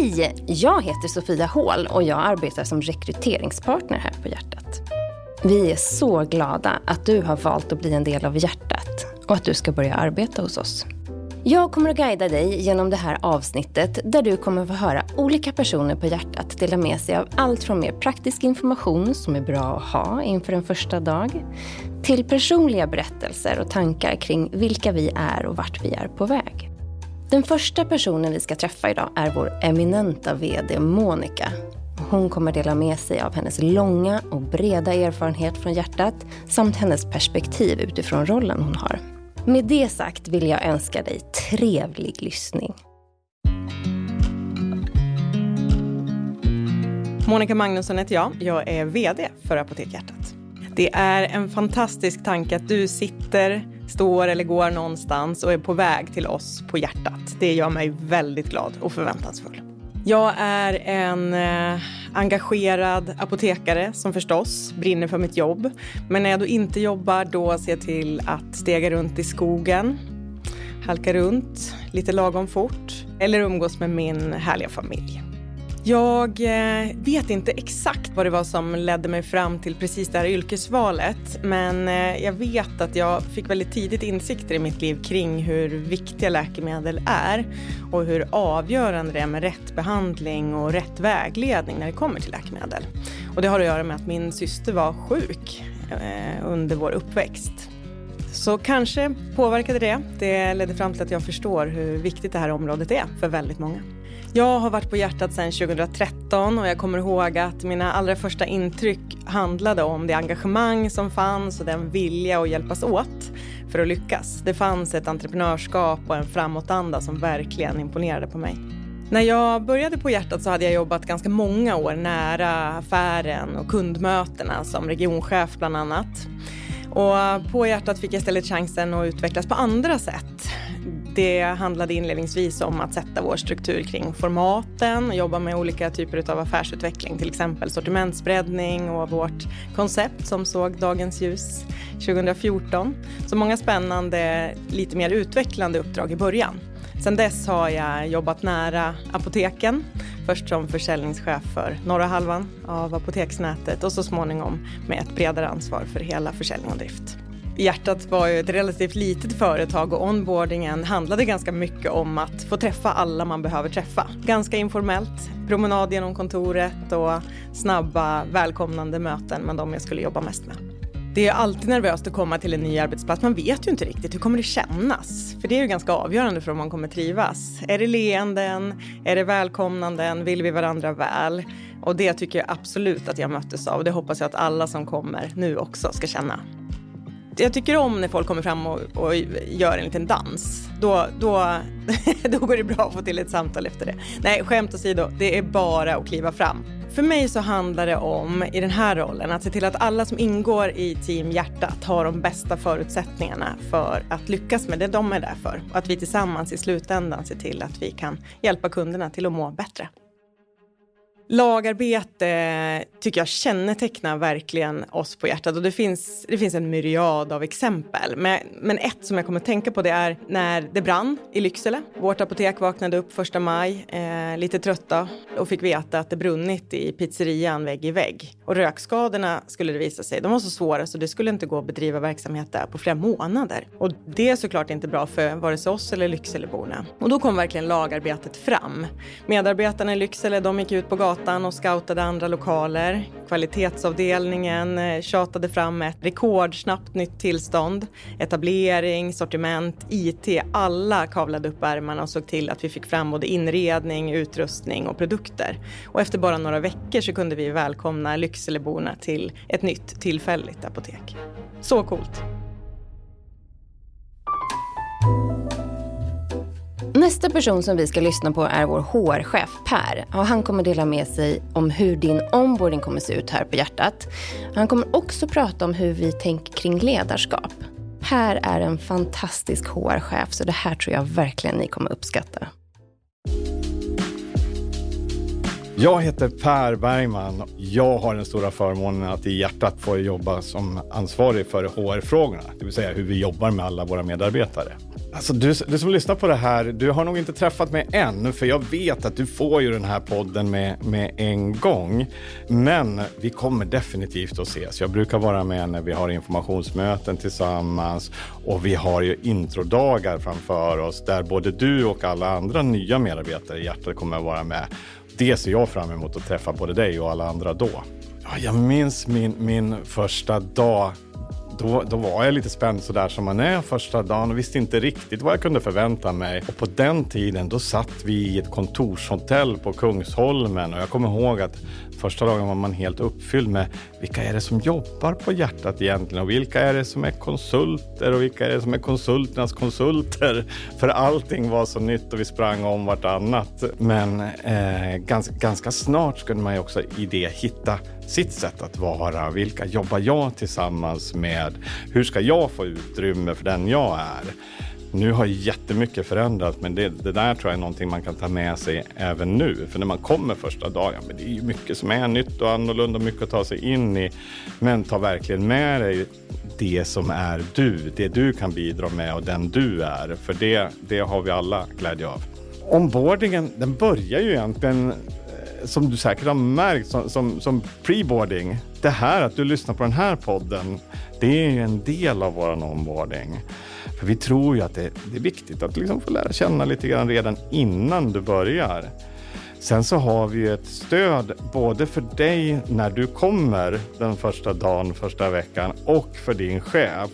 Hej! Jag heter Sofia Hål och jag arbetar som rekryteringspartner här på Hjärtat. Vi är så glada att du har valt att bli en del av Hjärtat och att du ska börja arbeta hos oss. Jag kommer att guida dig genom det här avsnittet där du kommer att få höra olika personer på hjärtat dela med sig av allt från mer praktisk information som är bra att ha inför en första dag till personliga berättelser och tankar kring vilka vi är och vart vi är på väg. Den första personen vi ska träffa idag är vår eminenta VD Monica. Hon kommer dela med sig av hennes långa och breda erfarenhet från hjärtat samt hennes perspektiv utifrån rollen hon har. Med det sagt vill jag önska dig trevlig lyssning. Monica Magnusson heter jag. Jag är VD för Apotek Hjärtat. Det är en fantastisk tanke att du sitter, står eller går någonstans och är på väg till oss på Hjärtat. Det gör mig väldigt glad och förväntansfull. Jag är en eh, engagerad apotekare som förstås brinner för mitt jobb. Men när jag då inte jobbar då ser jag till att stega runt i skogen, halka runt lite lagom fort eller umgås med min härliga familj. Jag eh, vet inte exakt vad det var som ledde mig fram till precis det här yrkesvalet. Men eh, jag vet att jag fick väldigt tidigt insikter i mitt liv kring hur viktiga läkemedel är och hur avgörande det är med rätt behandling och rätt vägledning när det kommer till läkemedel. Och det har att göra med att min syster var sjuk eh, under vår uppväxt. Så kanske påverkade det. Det ledde fram till att jag förstår hur viktigt det här området är för väldigt många. Jag har varit på hjärtat sedan 2013 och jag kommer ihåg att mina allra första intryck handlade om det engagemang som fanns och den vilja att hjälpas åt för att lyckas. Det fanns ett entreprenörskap och en framåtanda som verkligen imponerade på mig. När jag började på Hjärtat så hade jag jobbat ganska många år nära affären och kundmötena som regionchef bland annat. Och på Hjärtat fick jag istället chansen att utvecklas på andra sätt. Det handlade inledningsvis om att sätta vår struktur kring formaten och jobba med olika typer av affärsutveckling, till exempel sortimentsbreddning och vårt koncept som såg dagens ljus 2014. Så många spännande, lite mer utvecklande uppdrag i början. Sen dess har jag jobbat nära apoteken, först som försäljningschef för norra halvan av apoteksnätet och så småningom med ett bredare ansvar för hela försäljning och drift. Hjärtat var ju ett relativt litet företag och onboardingen handlade ganska mycket om att få träffa alla man behöver träffa. Ganska informellt, promenad genom kontoret och snabba välkomnande möten med de jag skulle jobba mest med. Det är alltid nervöst att komma till en ny arbetsplats. Man vet ju inte riktigt hur kommer det kännas? För det är ju ganska avgörande för om man kommer trivas. Är det leenden? Är det välkomnanden? Vill vi varandra väl? Och det tycker jag absolut att jag möttes av. Det hoppas jag att alla som kommer nu också ska känna jag tycker om när folk kommer fram och, och gör en liten dans. Då, då, då går det bra att få till ett samtal efter det. Nej, skämt åsido, det är bara att kliva fram. För mig så handlar det om, i den här rollen, att se till att alla som ingår i Team Hjärtat har de bästa förutsättningarna för att lyckas med det de är där för. Och att vi tillsammans i slutändan ser till att vi kan hjälpa kunderna till att må bättre. Lagarbete tycker jag kännetecknar verkligen oss på hjärtat och det finns, det finns en myriad av exempel. Men, men ett som jag kommer att tänka på det är när det brann i Lycksele. Vårt apotek vaknade upp första maj, eh, lite trötta och fick veta att det brunnit i pizzerian vägg i vägg. Och rökskadorna skulle det visa sig, de var så svåra så det skulle inte gå att bedriva verksamhet där på flera månader. Och det är såklart inte bra för vare sig oss eller Lyckseleborna. Och då kom verkligen lagarbetet fram. Medarbetarna i Lycksele, de gick ut på gatan gatan och scoutade andra lokaler. Kvalitetsavdelningen eh, tjatade fram ett rekordsnabbt nytt tillstånd. Etablering, sortiment, IT, alla kavlade upp ärmarna och såg till att vi fick fram både inredning, utrustning och produkter. Och efter bara några veckor så kunde vi välkomna Lyckseleborna till ett nytt tillfälligt apotek. Så coolt! Nästa person som vi ska lyssna på är vår HR-chef Per. Och han kommer dela med sig om hur din onboarding kommer se ut här på hjärtat. Han kommer också prata om hur vi tänker kring ledarskap. Per är en fantastisk HR-chef så det här tror jag verkligen ni kommer uppskatta. Jag heter Per Bergman. Jag har den stora förmånen att i hjärtat få jobba som ansvarig för HR-frågorna, det vill säga hur vi jobbar med alla våra medarbetare. Alltså du, du, som lyssnar på det här, du har nog inte träffat mig än, för jag vet att du får ju den här podden med, med en gång. Men vi kommer definitivt att ses. Jag brukar vara med när vi har informationsmöten tillsammans och vi har ju introdagar framför oss där både du och alla andra nya medarbetare i Hjärtat kommer att vara med. Det ser jag fram emot att träffa både dig och alla andra då. Jag minns min, min första dag då, då var jag lite spänd sådär som man är första dagen och visste inte riktigt vad jag kunde förvänta mig. Och på den tiden då satt vi i ett kontorshotell på Kungsholmen och jag kommer ihåg att första dagen var man helt uppfylld med vilka är det som jobbar på hjärtat egentligen och vilka är det som är konsulter och vilka är det som är konsulternas konsulter? För allting var så nytt och vi sprang om vartannat. Men eh, ganska, ganska snart skulle man ju också i det hitta sitt sätt att vara. Vilka jobbar jag tillsammans med? Hur ska jag få utrymme för den jag är? Nu har jättemycket förändrats, men det, det, där tror jag är någonting man kan ta med sig även nu. För när man kommer första dagen, men det är ju mycket som är nytt och annorlunda, mycket att ta sig in i. Men ta verkligen med dig det som är du, det du kan bidra med och den du är. För det, det har vi alla glädje av. Onboardingen, den börjar ju egentligen som du säkert har märkt som, som, som preboarding. Det här att du lyssnar på den här podden, det är ju en del av vår onboarding. För vi tror ju att det, det är viktigt att liksom få lära känna lite grann redan innan du börjar. Sen så har vi ett stöd både för dig när du kommer den första dagen, första veckan och för din chef.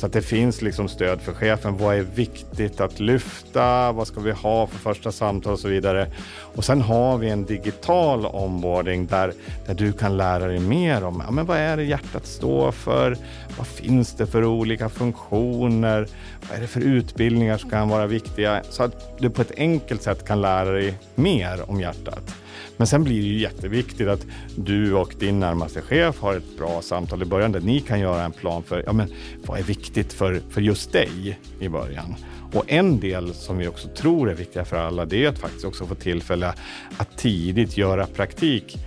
Så att det finns liksom stöd för chefen. Vad är viktigt att lyfta? Vad ska vi ha för första samtal och så vidare. Och sen har vi en digital onboarding där, där du kan lära dig mer om ja, men vad är det hjärtat står för? Vad finns det för olika funktioner? Vad är det för utbildningar som kan vara viktiga? Så att du på ett enkelt sätt kan lära dig mer om hjärtat. Men sen blir det ju jätteviktigt att du och din närmaste chef har ett bra samtal i början där ni kan göra en plan för ja, men, vad är viktigt för, för just dig i början. Och en del som vi också tror är viktiga för alla det är att faktiskt också få tillfälle att tidigt göra praktik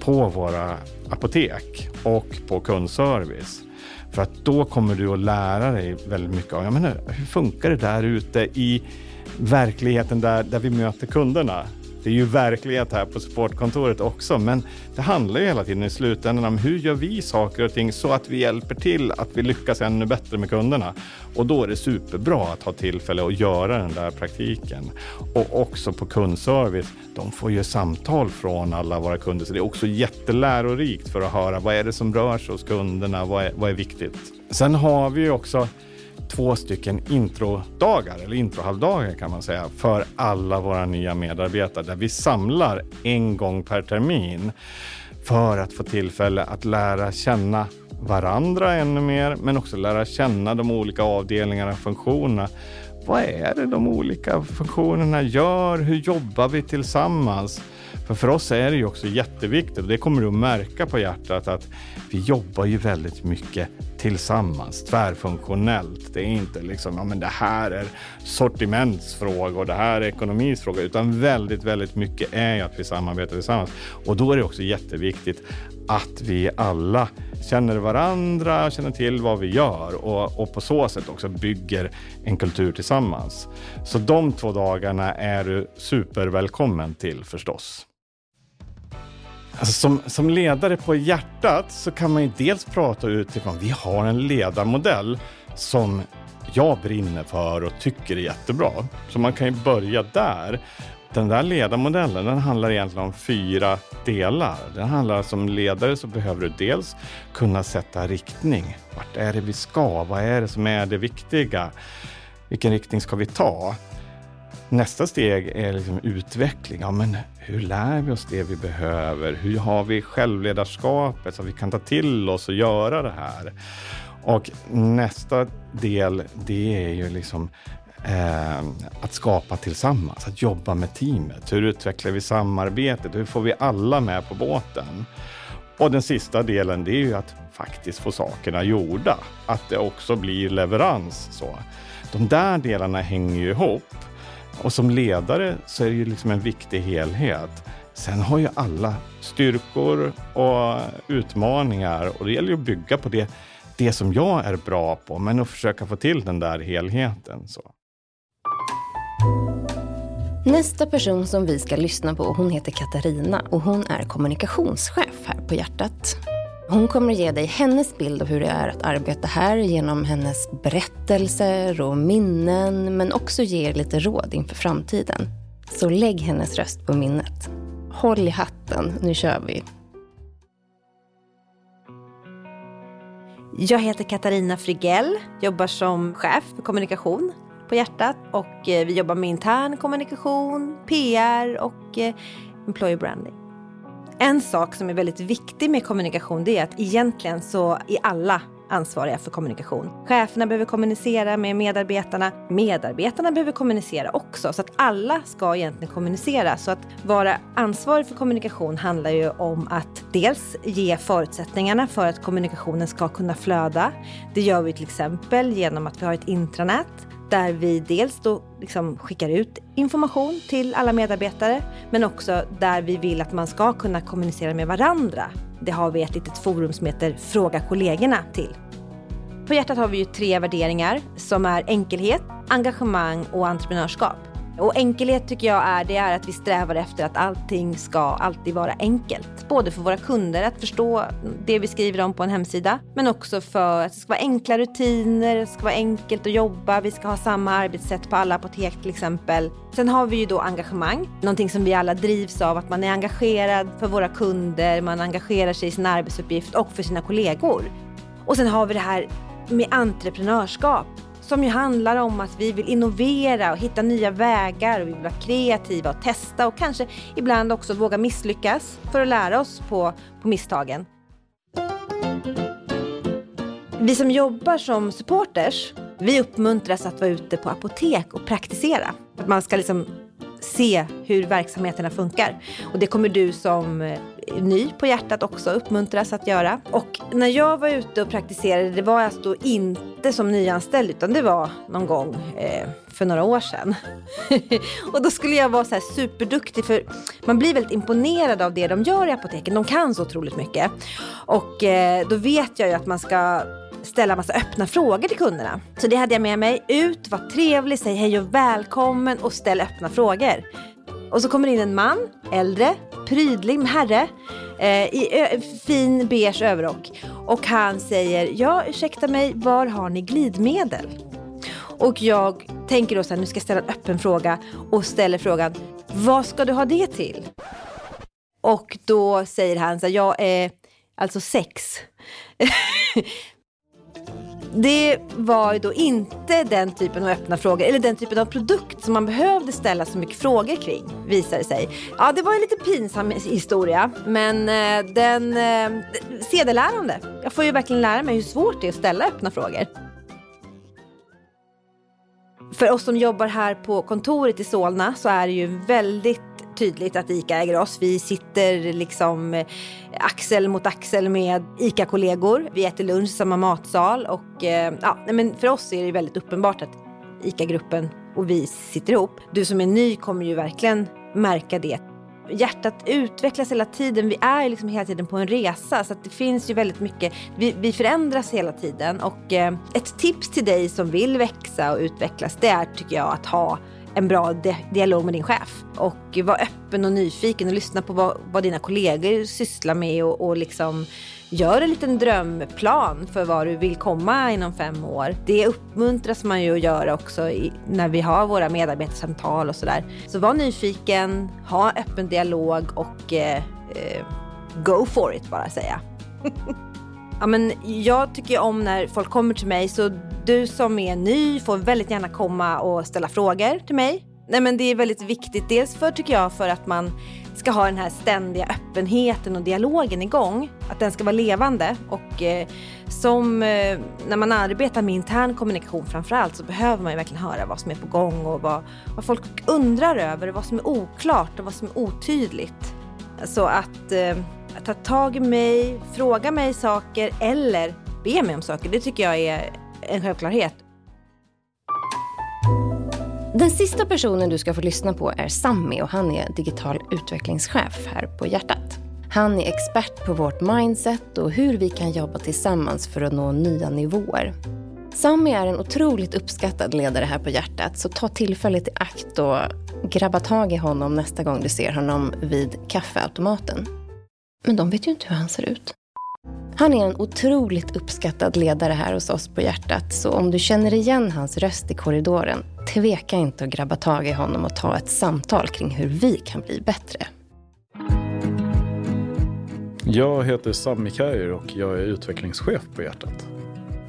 på våra apotek och på kundservice. För att då kommer du att lära dig väldigt mycket av menar, hur funkar det där ute i verkligheten där, där vi möter kunderna. Det är ju verklighet här på supportkontoret också, men det handlar ju hela tiden i slutändan om hur gör vi saker och ting så att vi hjälper till att vi lyckas ännu bättre med kunderna. Och då är det superbra att ha tillfälle att göra den där praktiken. Och också på kundservice, de får ju samtal från alla våra kunder, så det är också jättelärorikt för att höra vad är det som rör sig hos kunderna, vad är, vad är viktigt. Sen har vi ju också två stycken introdagar, eller introhalvdagar kan man säga, för alla våra nya medarbetare där vi samlar en gång per termin för att få tillfälle att lära känna varandra ännu mer, men också lära känna de olika avdelningarna och funktionerna. Vad är det de olika funktionerna gör? Hur jobbar vi tillsammans? För för oss är det ju också jätteviktigt och det kommer du att märka på hjärtat att vi jobbar ju väldigt mycket tillsammans, tvärfunktionellt. Det är inte liksom, ja men det här är sortimentsfråga och det här är ekonomisfråga, utan väldigt, väldigt mycket är ju att vi samarbetar tillsammans. Och då är det också jätteviktigt att vi alla känner varandra, känner till vad vi gör och, och på så sätt också bygger en kultur tillsammans. Så de två dagarna är du supervälkommen till förstås. Alltså som, som ledare på hjärtat så kan man ju dels prata utifrån, vi har en ledarmodell som jag brinner för och tycker är jättebra. Så man kan ju börja där. Den där ledarmodellen den handlar egentligen om fyra delar. Den handlar som ledare så behöver du dels kunna sätta riktning. Vart är det vi ska? Vad är det som är det viktiga? Vilken riktning ska vi ta? Nästa steg är liksom utveckling. Ja, men hur lär vi oss det vi behöver? Hur har vi självledarskapet så att vi kan ta till oss och göra det här? Och nästa del, det är ju liksom eh, att skapa tillsammans, att jobba med teamet. Hur utvecklar vi samarbetet? Hur får vi alla med på båten? Och den sista delen, det är ju att faktiskt få sakerna gjorda. Att det också blir leverans. Så. De där delarna hänger ju ihop. Och som ledare så är det ju liksom en viktig helhet. Sen har ju alla styrkor och utmaningar och det gäller ju att bygga på det, det som jag är bra på, men att försöka få till den där helheten. Så. Nästa person som vi ska lyssna på hon heter Katarina och hon är kommunikationschef här på Hjärtat. Hon kommer ge dig hennes bild av hur det är att arbeta här genom hennes berättelser och minnen men också ge er lite råd inför framtiden. Så lägg hennes röst på minnet. Håll i hatten, nu kör vi. Jag heter Katarina Frigell, jobbar som chef för kommunikation på Hjärtat och eh, vi jobbar med intern kommunikation, PR och eh, employer branding. En sak som är väldigt viktig med kommunikation det är att egentligen så är alla ansvariga för kommunikation. Cheferna behöver kommunicera med medarbetarna. Medarbetarna behöver kommunicera också. Så att alla ska egentligen kommunicera. Så att vara ansvarig för kommunikation handlar ju om att dels ge förutsättningarna för att kommunikationen ska kunna flöda. Det gör vi till exempel genom att vi har ett intranät där vi dels då liksom skickar ut information till alla medarbetare men också där vi vill att man ska kunna kommunicera med varandra. Det har vi ett litet forum som heter Fråga kollegorna till. På hjärtat har vi ju tre värderingar som är enkelhet, engagemang och entreprenörskap. Och enkelhet tycker jag är, det är att vi strävar efter att allting ska alltid vara enkelt. Både för våra kunder att förstå det vi skriver om på en hemsida, men också för att det ska vara enkla rutiner, det ska vara enkelt att jobba, vi ska ha samma arbetssätt på alla apotek till exempel. Sen har vi ju då engagemang, någonting som vi alla drivs av, att man är engagerad för våra kunder, man engagerar sig i sin arbetsuppgift och för sina kollegor. Och sen har vi det här med entreprenörskap som ju handlar om att vi vill innovera och hitta nya vägar och vi vill vara kreativa och testa och kanske ibland också våga misslyckas för att lära oss på, på misstagen. Vi som jobbar som supporters, vi uppmuntras att vara ute på apotek och praktisera. Att man ska liksom se hur verksamheterna funkar. Och det kommer du som eh, ny på hjärtat också uppmuntras att göra. Och när jag var ute och praktiserade, det var alltså inte som nyanställd utan det var någon gång eh, för några år sedan. och då skulle jag vara så här superduktig för man blir väldigt imponerad av det de gör i apoteken. De kan så otroligt mycket. Och eh, då vet jag ju att man ska ställa massa öppna frågor till kunderna. Så det hade jag med mig. Ut, var trevlig, säg hej och välkommen och ställ öppna frågor. Och så kommer in en man, äldre, prydlig herre eh, i fin beige överrock. Och han säger, ja ursäkta mig, var har ni glidmedel? Och jag tänker då så här, nu ska jag ställa en öppen fråga och ställer frågan, vad ska du ha det till? Och då säger han så här, jag är eh, alltså sex. det var ju då inte den typen av öppna frågor eller den typen av produkt som man behövde ställa så mycket frågor kring visade det sig. Ja, det var en lite pinsam historia, men eh, den eh, sedelärande. Jag får ju verkligen lära mig hur svårt det är att ställa öppna frågor. För oss som jobbar här på kontoret i Solna så är det ju väldigt tydligt att ICA äger oss. Vi sitter liksom eh, axel mot axel med ICA-kollegor. Vi äter lunch i samma matsal och eh, ja, men för oss är det väldigt uppenbart att ICA-gruppen och vi sitter ihop. Du som är ny kommer ju verkligen märka det. Hjärtat utvecklas hela tiden. Vi är liksom hela tiden på en resa så att det finns ju väldigt mycket. Vi, vi förändras hela tiden och eh, ett tips till dig som vill växa och utvecklas det är tycker jag att ha en bra di dialog med din chef. Och var öppen och nyfiken och lyssna på vad, vad dina kollegor sysslar med och, och liksom gör en liten drömplan för var du vill komma inom fem år. Det uppmuntras man ju att göra också i, när vi har våra medarbetarsamtal och sådär. Så var nyfiken, ha öppen dialog och eh, eh, go for it bara säga. ja, men jag tycker om när folk kommer till mig så du som är ny får väldigt gärna komma och ställa frågor till mig. Nej, men det är väldigt viktigt, dels för tycker jag för att man ska ha den här ständiga öppenheten och dialogen igång. Att den ska vara levande och eh, som eh, när man arbetar med intern kommunikation framförallt så behöver man ju verkligen höra vad som är på gång och vad, vad folk undrar över och vad som är oklart och vad som är otydligt. Så att eh, ta tag i mig, fråga mig saker eller be mig om saker, det tycker jag är en självklarhet. Den sista personen du ska få lyssna på är Sammy och han är digital utvecklingschef här på Hjärtat. Han är expert på vårt mindset och hur vi kan jobba tillsammans för att nå nya nivåer. Sammy är en otroligt uppskattad ledare här på Hjärtat så ta tillfället i akt och grabba tag i honom nästa gång du ser honom vid kaffeautomaten. Men de vet ju inte hur han ser ut. Han är en otroligt uppskattad ledare här hos oss på Hjärtat, så om du känner igen hans röst i korridoren, tveka inte att grabba tag i honom och ta ett samtal kring hur vi kan bli bättre. Jag heter Sami Kajer och jag är utvecklingschef på Hjärtat.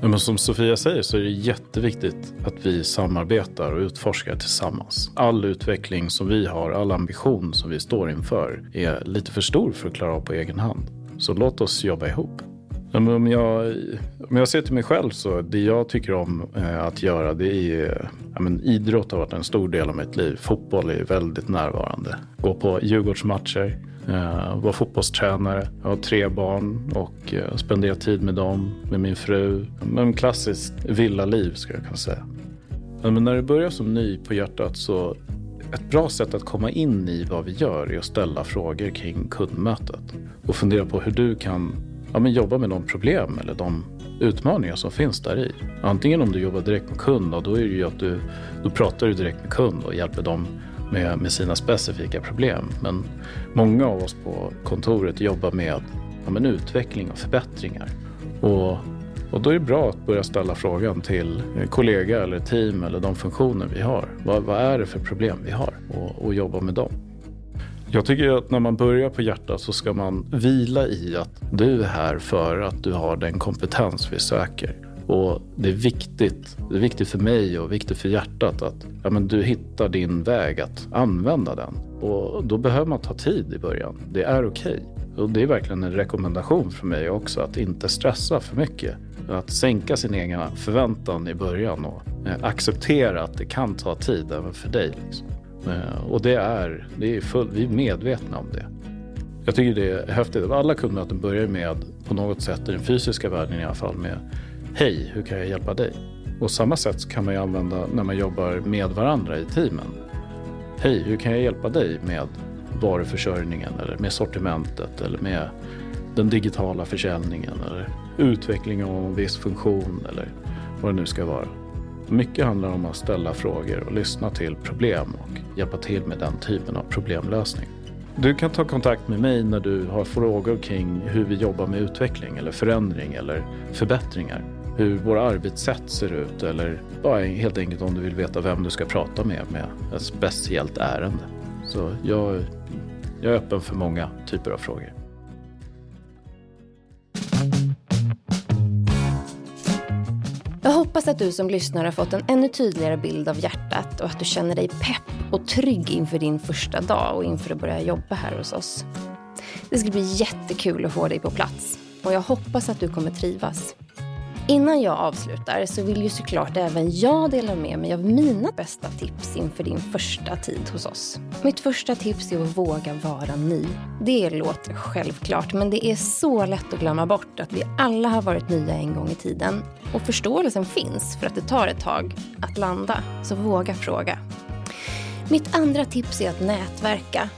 Men som Sofia säger så är det jätteviktigt att vi samarbetar och utforskar tillsammans. All utveckling som vi har, all ambition som vi står inför är lite för stor för att klara av på egen hand. Så låt oss jobba ihop. Om jag, om jag ser till mig själv så det jag tycker om eh, att göra det är ja, men idrott har varit en stor del av mitt liv. Fotboll är väldigt närvarande. Gå på Djurgårdsmatcher, eh, vara fotbollstränare, jag har tre barn och eh, spenderar tid med dem, med min fru. Men klassiskt villaliv ska jag kunna säga. Men när du börjar som ny på hjärtat så ett bra sätt att komma in i vad vi gör är att ställa frågor kring kundmötet och fundera på hur du kan ja, men jobba med de problem eller de utmaningar som finns där i. Antingen om du jobbar direkt med kund, då är det ju att du då pratar du direkt med kund och hjälper dem med, med sina specifika problem. Men många av oss på kontoret jobbar med ja, men utveckling och förbättringar. Och, och då är det bra att börja ställa frågan till eh, kollega eller team eller de funktioner vi har. Vad, vad är det för problem vi har? Och, och jobba med dem. Jag tycker att när man börjar på hjärtat så ska man vila i att du är här för att du har den kompetens vi söker. Och det är viktigt, det är viktigt för mig och viktigt för hjärtat att ja, men du hittar din väg att använda den. Och då behöver man ta tid i början. Det är okej. Okay. Och det är verkligen en rekommendation från mig också att inte stressa för mycket. Att sänka sin egen förväntan i början och eh, acceptera att det kan ta tid även för dig. Liksom. Eh, och det är, det är full, vi är medvetna om det. Jag tycker det är häftigt. Alla kundmöten börjar med, på något sätt i den fysiska världen i alla fall, med Hej, hur kan jag hjälpa dig? Och samma sätt kan man ju använda när man jobbar med varandra i teamen. Hej, hur kan jag hjälpa dig med varuförsörjningen eller med sortimentet eller med den digitala försäljningen eller utveckling av en viss funktion eller vad det nu ska vara. Mycket handlar om att ställa frågor och lyssna till problem och hjälpa till med den typen av problemlösning. Du kan ta kontakt med mig när du har frågor kring hur vi jobbar med utveckling eller förändring eller förbättringar hur våra arbetssätt ser ut eller bara helt enkelt om du vill veta vem du ska prata med med ett speciellt ärende. Så jag, jag är öppen för många typer av frågor. Hoppas att du som lyssnar har fått en ännu tydligare bild av hjärtat och att du känner dig pepp och trygg inför din första dag och inför att börja jobba här hos oss. Det ska bli jättekul att få dig på plats och jag hoppas att du kommer trivas. Innan jag avslutar så vill ju såklart även jag dela med mig av mina bästa tips inför din första tid hos oss. Mitt första tips är att våga vara ny. Det låter självklart, men det är så lätt att glömma bort att vi alla har varit nya en gång i tiden. Och förståelsen finns för att det tar ett tag att landa, så våga fråga. Mitt andra tips är att nätverka.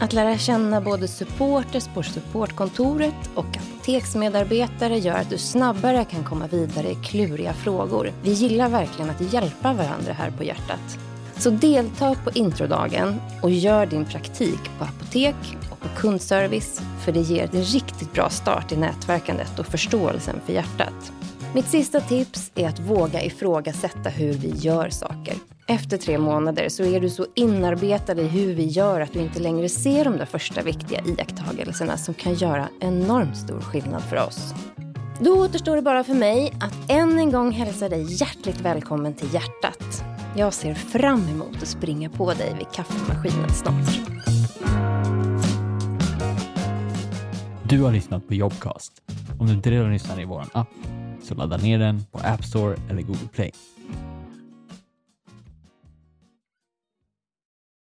Att lära känna både supporters på supportkontoret och apoteksmedarbetare gör att du snabbare kan komma vidare i kluriga frågor. Vi gillar verkligen att hjälpa varandra här på hjärtat. Så delta på introdagen och gör din praktik på apotek och på kundservice för det ger en riktigt bra start i nätverkandet och förståelsen för hjärtat. Mitt sista tips är att våga ifrågasätta hur vi gör saker. Efter tre månader så är du så inarbetad i hur vi gör att du inte längre ser de där första viktiga iakttagelserna som kan göra enormt stor skillnad för oss. Då återstår det bara för mig att än en gång hälsa dig hjärtligt välkommen till hjärtat. Jag ser fram emot att springa på dig vid kaffemaskinen snart. Du har lyssnat på Jobcast. Om du inte redan lyssnar i vår app så ladda ner den på App Store eller Google Play.